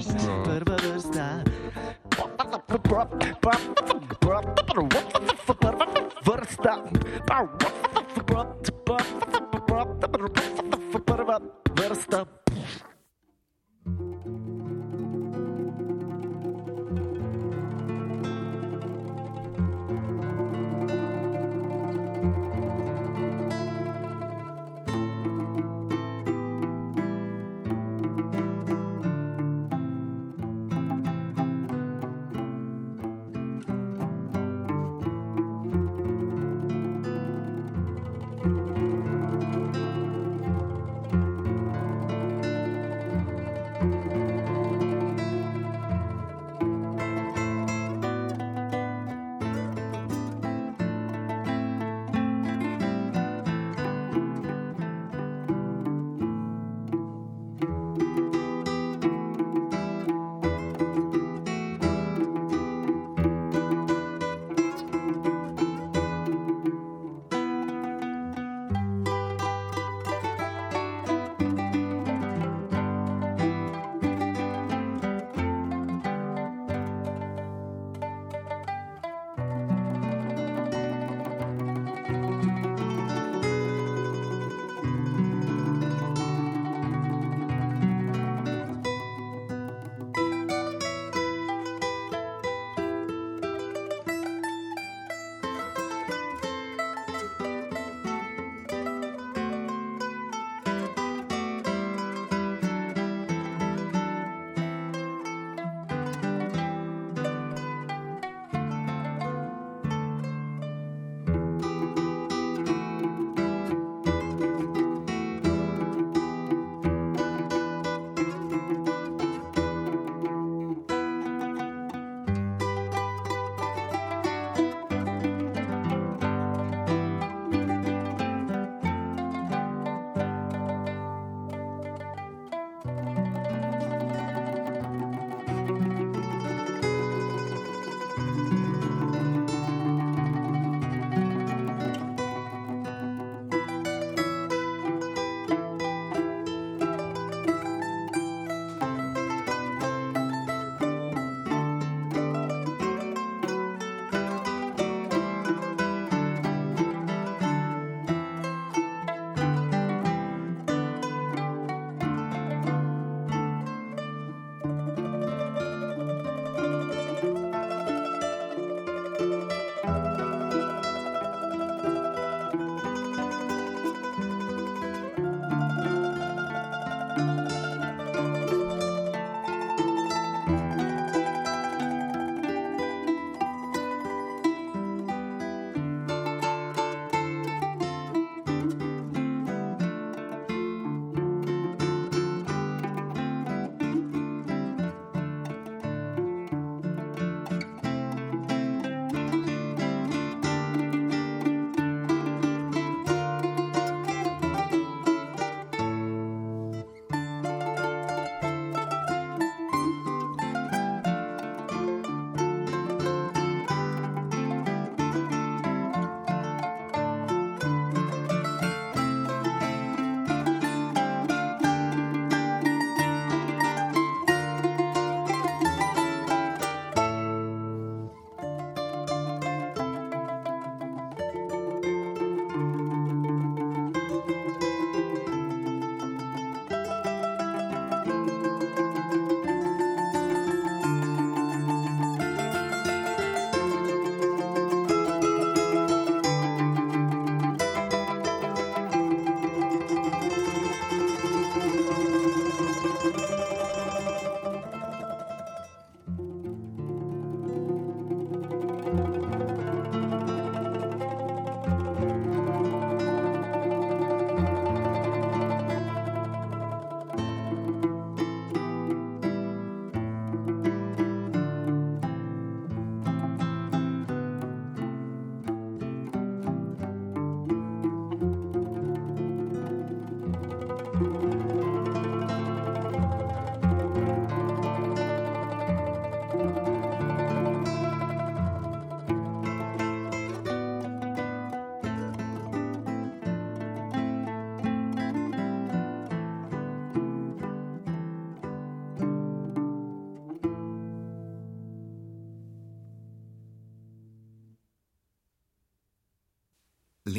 Prva vrsta. Vrsta.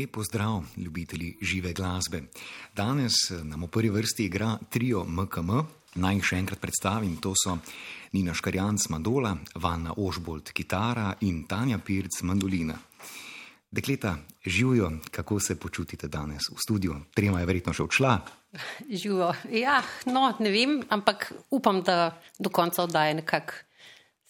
Lepo zdrav, ljubitelji žive glasbe. Danes eh, nam v prvi vrsti igra trio MKM. Naj jih še enkrat predstavim. To so Nina Škarjanc, mandola, Vanna Ožbolt, kitara in Tanja Pirc, mandolina. Dekleta, živijo, kako se počutite danes v studiu? Trema je verjetno še odšla. Živijo. Ja, no, ne vem, ampak upam, da do konca oddaje nekako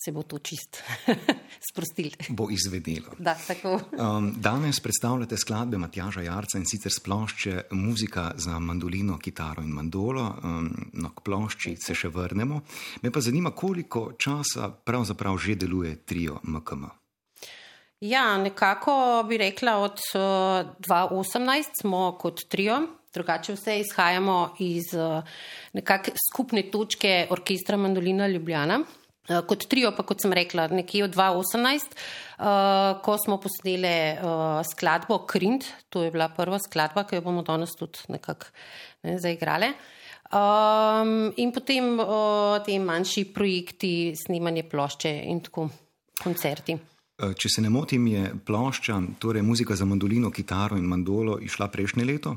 se bo to čist sprostil. Bo izvedelo. Da, tako. Um, danes predstavljate skladbe Matjaža Jarca in sicer splošče muzika za mandolino, kitaro in mandolo. Um, no, k plošči se še vrnemo. Me pa zanima, koliko časa pravzaprav že deluje trio MKM. Ja, nekako bi rekla, od uh, 2018 smo kot trio, drugače vse izhajamo iz uh, nekakšne skupne točke orkestra Mandolina Ljubljana. Uh, kot trio, pa kot sem rekla, nekje od 2018, uh, ko smo posneli uh, skladbo Krind, to je bila prva skladba, ki jo bomo danes tudi nekako ne, zaigrali. Um, in potem uh, te manjši projekti, snemanje plošče in tako koncerti. Če se ne motim, je plošča, torej muzika za mandolino, kitaro in mandolo, išla prejšnje leto.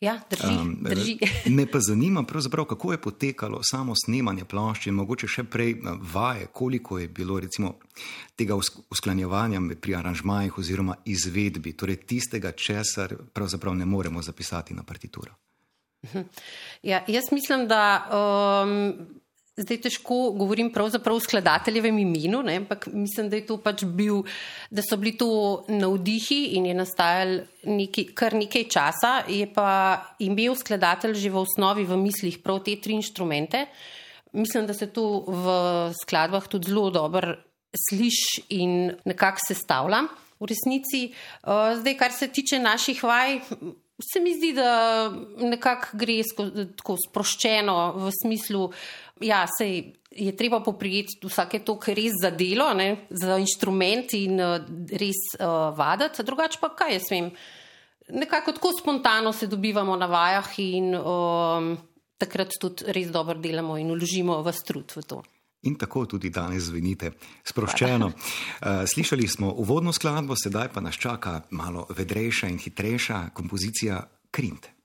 Ja, drži. Um, drži. me pa zanima, kako je potekalo samo snemanje plošče, mogoče še prej vaje, koliko je bilo recimo, tega usklanjevanja pri aranžmajih oziroma izvedbi, torej tistega, česar pravzaprav ne moremo zapisati na partituro. Ja, jaz mislim, da um, Zdaj težko govorim pravzaprav v skladateljevem imenu, ne, ampak mislim, da, pač bil, da so bili to navdihi in je nastajal neki, kar nekaj časa. Je pa imel skladatelj že v osnovi v mislih prav te tri inštrumente. Mislim, da se to v skladbah tudi zelo dobro sliši in nekako sestavlja v resnici. Zdaj, kar se tiče naših vaj. Se mi zdi, da nekako gre tako sproščeno v smislu, uh, ja, sej je treba poprijeti vsake to, kar res za delo, ne, za inštrument in uh, res uh, vaditi, drugače pa kaj jaz vem. Nekako tako spontano se dobivamo na vajah in um, takrat tudi res dobro delamo in uložimo v strud v to. In tako tudi danes zvenite sproščeno. Uh, slišali smo uvodno skladbo, sedaj pa nas čaka malo vedrejša in hitrejša kompozicija Krint.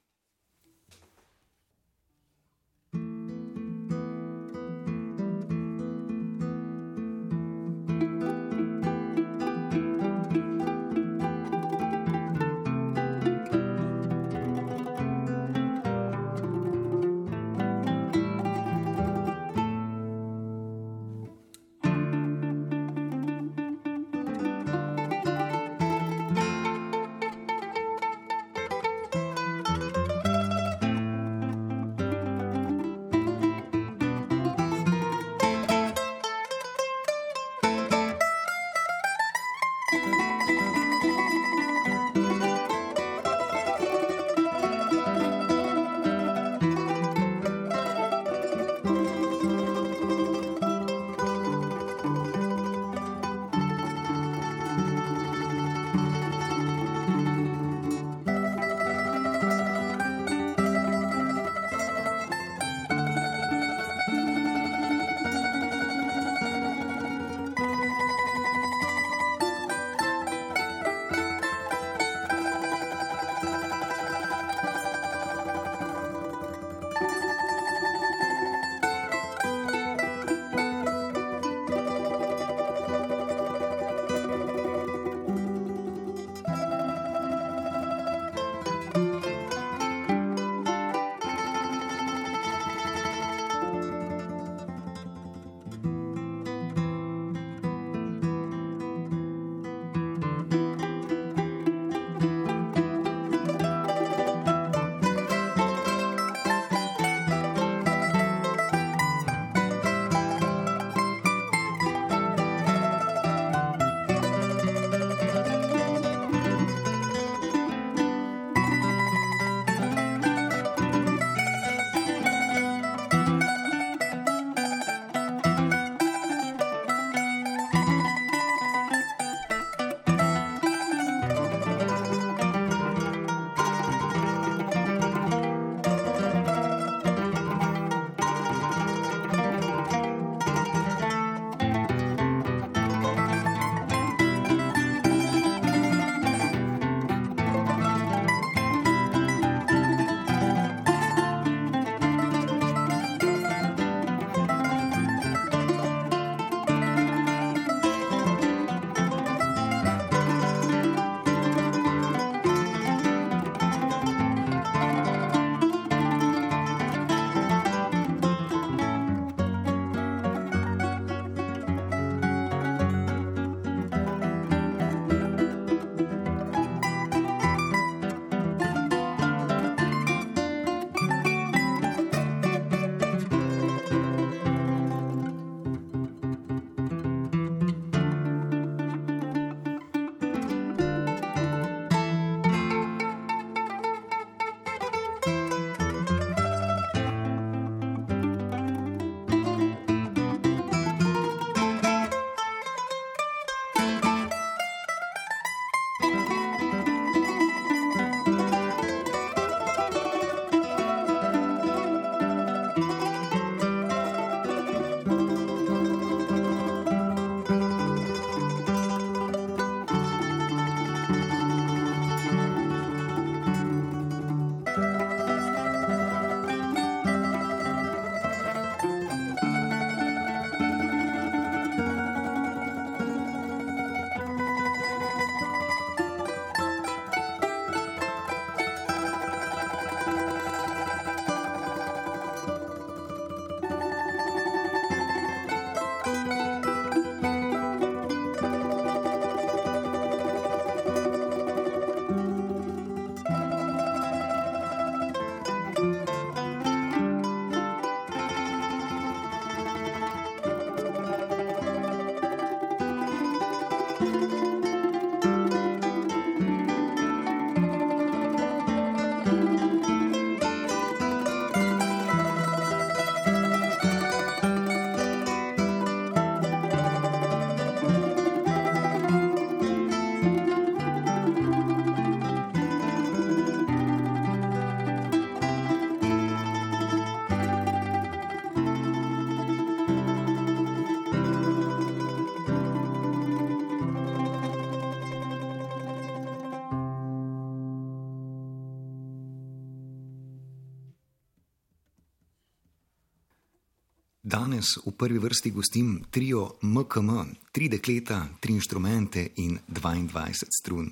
Danes v prvi vrsti gostim trio MKM, tri dekleta, tri inštrumente in 22 strun.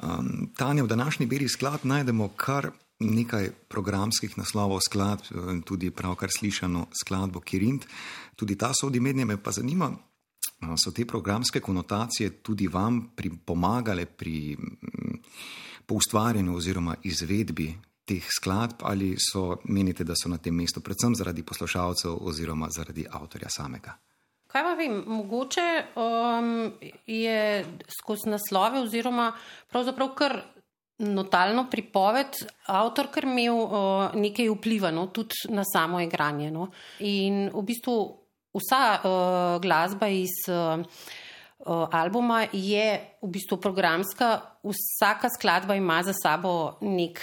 Um, Tanja, v današnji beri sklad najdemo kar nekaj programskih naslovov skladb, tudi pravkar slišano skladbo Kirint. Tudi ta sodi mednje me pa zanima, so te programske konotacije tudi vam pri, pomagale pri poustvarjanju oziroma izvedbi teh skladb ali so menite, da so na tem mestu predvsem zaradi poslušalcev oziroma zaradi avtorja samega? Kaj pa vem, mogoče um, je skozi naslove oziroma pravzaprav kar notalno pripoved avtor, ker imel uh, nekaj vpliva no, tudi na samo igranje. No. In v bistvu vsa uh, glasba iz uh, albuma je v bistvu programska, vsaka skladba ima za sabo nek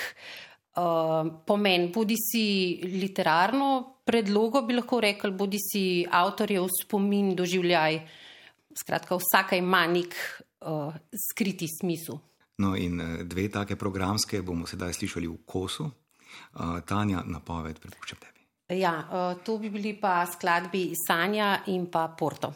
uh, pomen, bodi si literarno predlogo, bi lahko rekel, bodi si avtorjev spomin, doživljaj. Skratka, vsaka ima nek uh, skriti smisel. No, in eh, dve take programske bomo sedaj slišali v kosu. Uh, Tanja, napoved, prepuščam tebi. Ja, uh, to bi bili pa skladbi Sanja in pa Porto.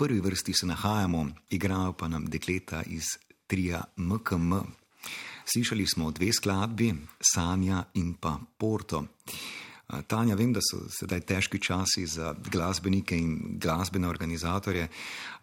Prvi vrsti se nahajamo, igrajo pa nam dekleta iz trija MKM. Slišali smo dve skladbi, Sanja in pa Porto. Tanja, vem, da so sedaj težki časi za glasbenike in glasbene organizatorje,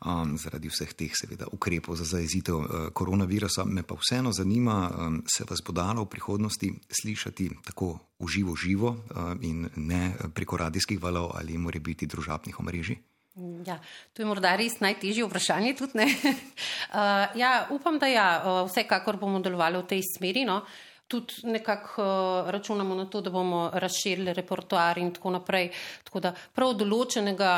um, zaradi vseh teh, seveda, ukrepov za zajezitev uh, koronavirusa. Me pa vseeno zanima, um, se vas bo dalo v prihodnosti slišati tako v živo, živo uh, in ne preko radijskih valov ali mora biti družabnih omrežij? Ja, to je morda res najtežje vprašanje. Tudi, uh, ja, upam, da ja, uh, vsekakor bomo delovali v tej smeri. No. Tudi nekako uh, računamo na to, da bomo razširili repertoar in tako naprej. Tako da prav določenega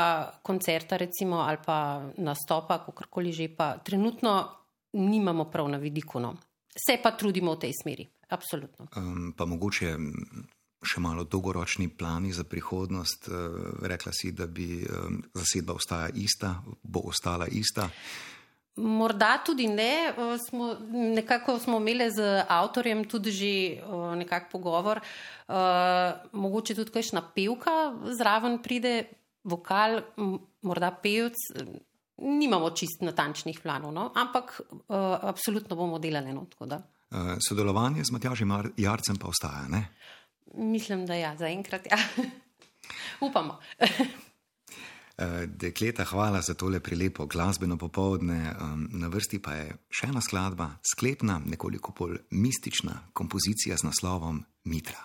koncerta recimo, ali pa nastopa, kakorkoli že, pa trenutno nimamo prav na vidiku. No. Se pa trudimo v tej smeri, absolutno. Um, pa mogoče še malo dolgoročni plani za prihodnost. Uh, rekla si, da bi um, zasedba ostala ista, bo ostala ista. Morda tudi ne. Smo, nekako smo imeli z avtorjem tudi že nekak pogovor. Mogoče tudi kakšna pevka zraven pride, vokal, morda pevc. Nimamo čist natančnih planov, no? ampak absolutno bomo delali eno. Sodelovanje z Matjažem Jarcem pa ostaja, ne? Mislim, da ja, zaenkrat ja. Upamo. Eh, dekleta, hvala za tole prilepo glasbeno popovdne. Na vrsti pa je še ena skladba, sklepna, nekoliko bolj mistična kompozicija z naslovom Mitra.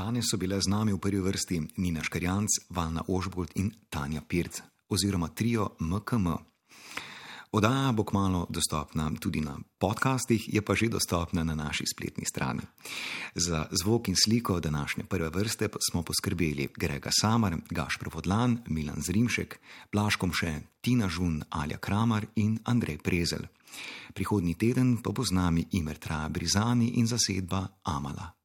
Danes so bile z nami v prvi vrsti Nina Škarjanc, Valna Ožbolt in Tanja Pirc, oziroma trio MKM. Odaja bo kmalo dostopna tudi na podcastih, je pa že dostopna na naši spletni strani. Za zvok in sliko današnje prve vrste smo poskrbeli Grega Samar, Gašpr Vodlan, Milan Zrimšek, Blaškom še Tina Žun, Alja Kramar in Andrej Prezel. Prihodnji teden pa bo z nami Imer Traja Brizani in zasedba Amala.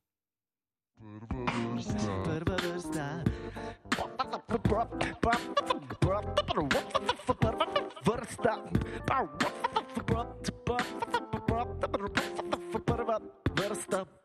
Stop.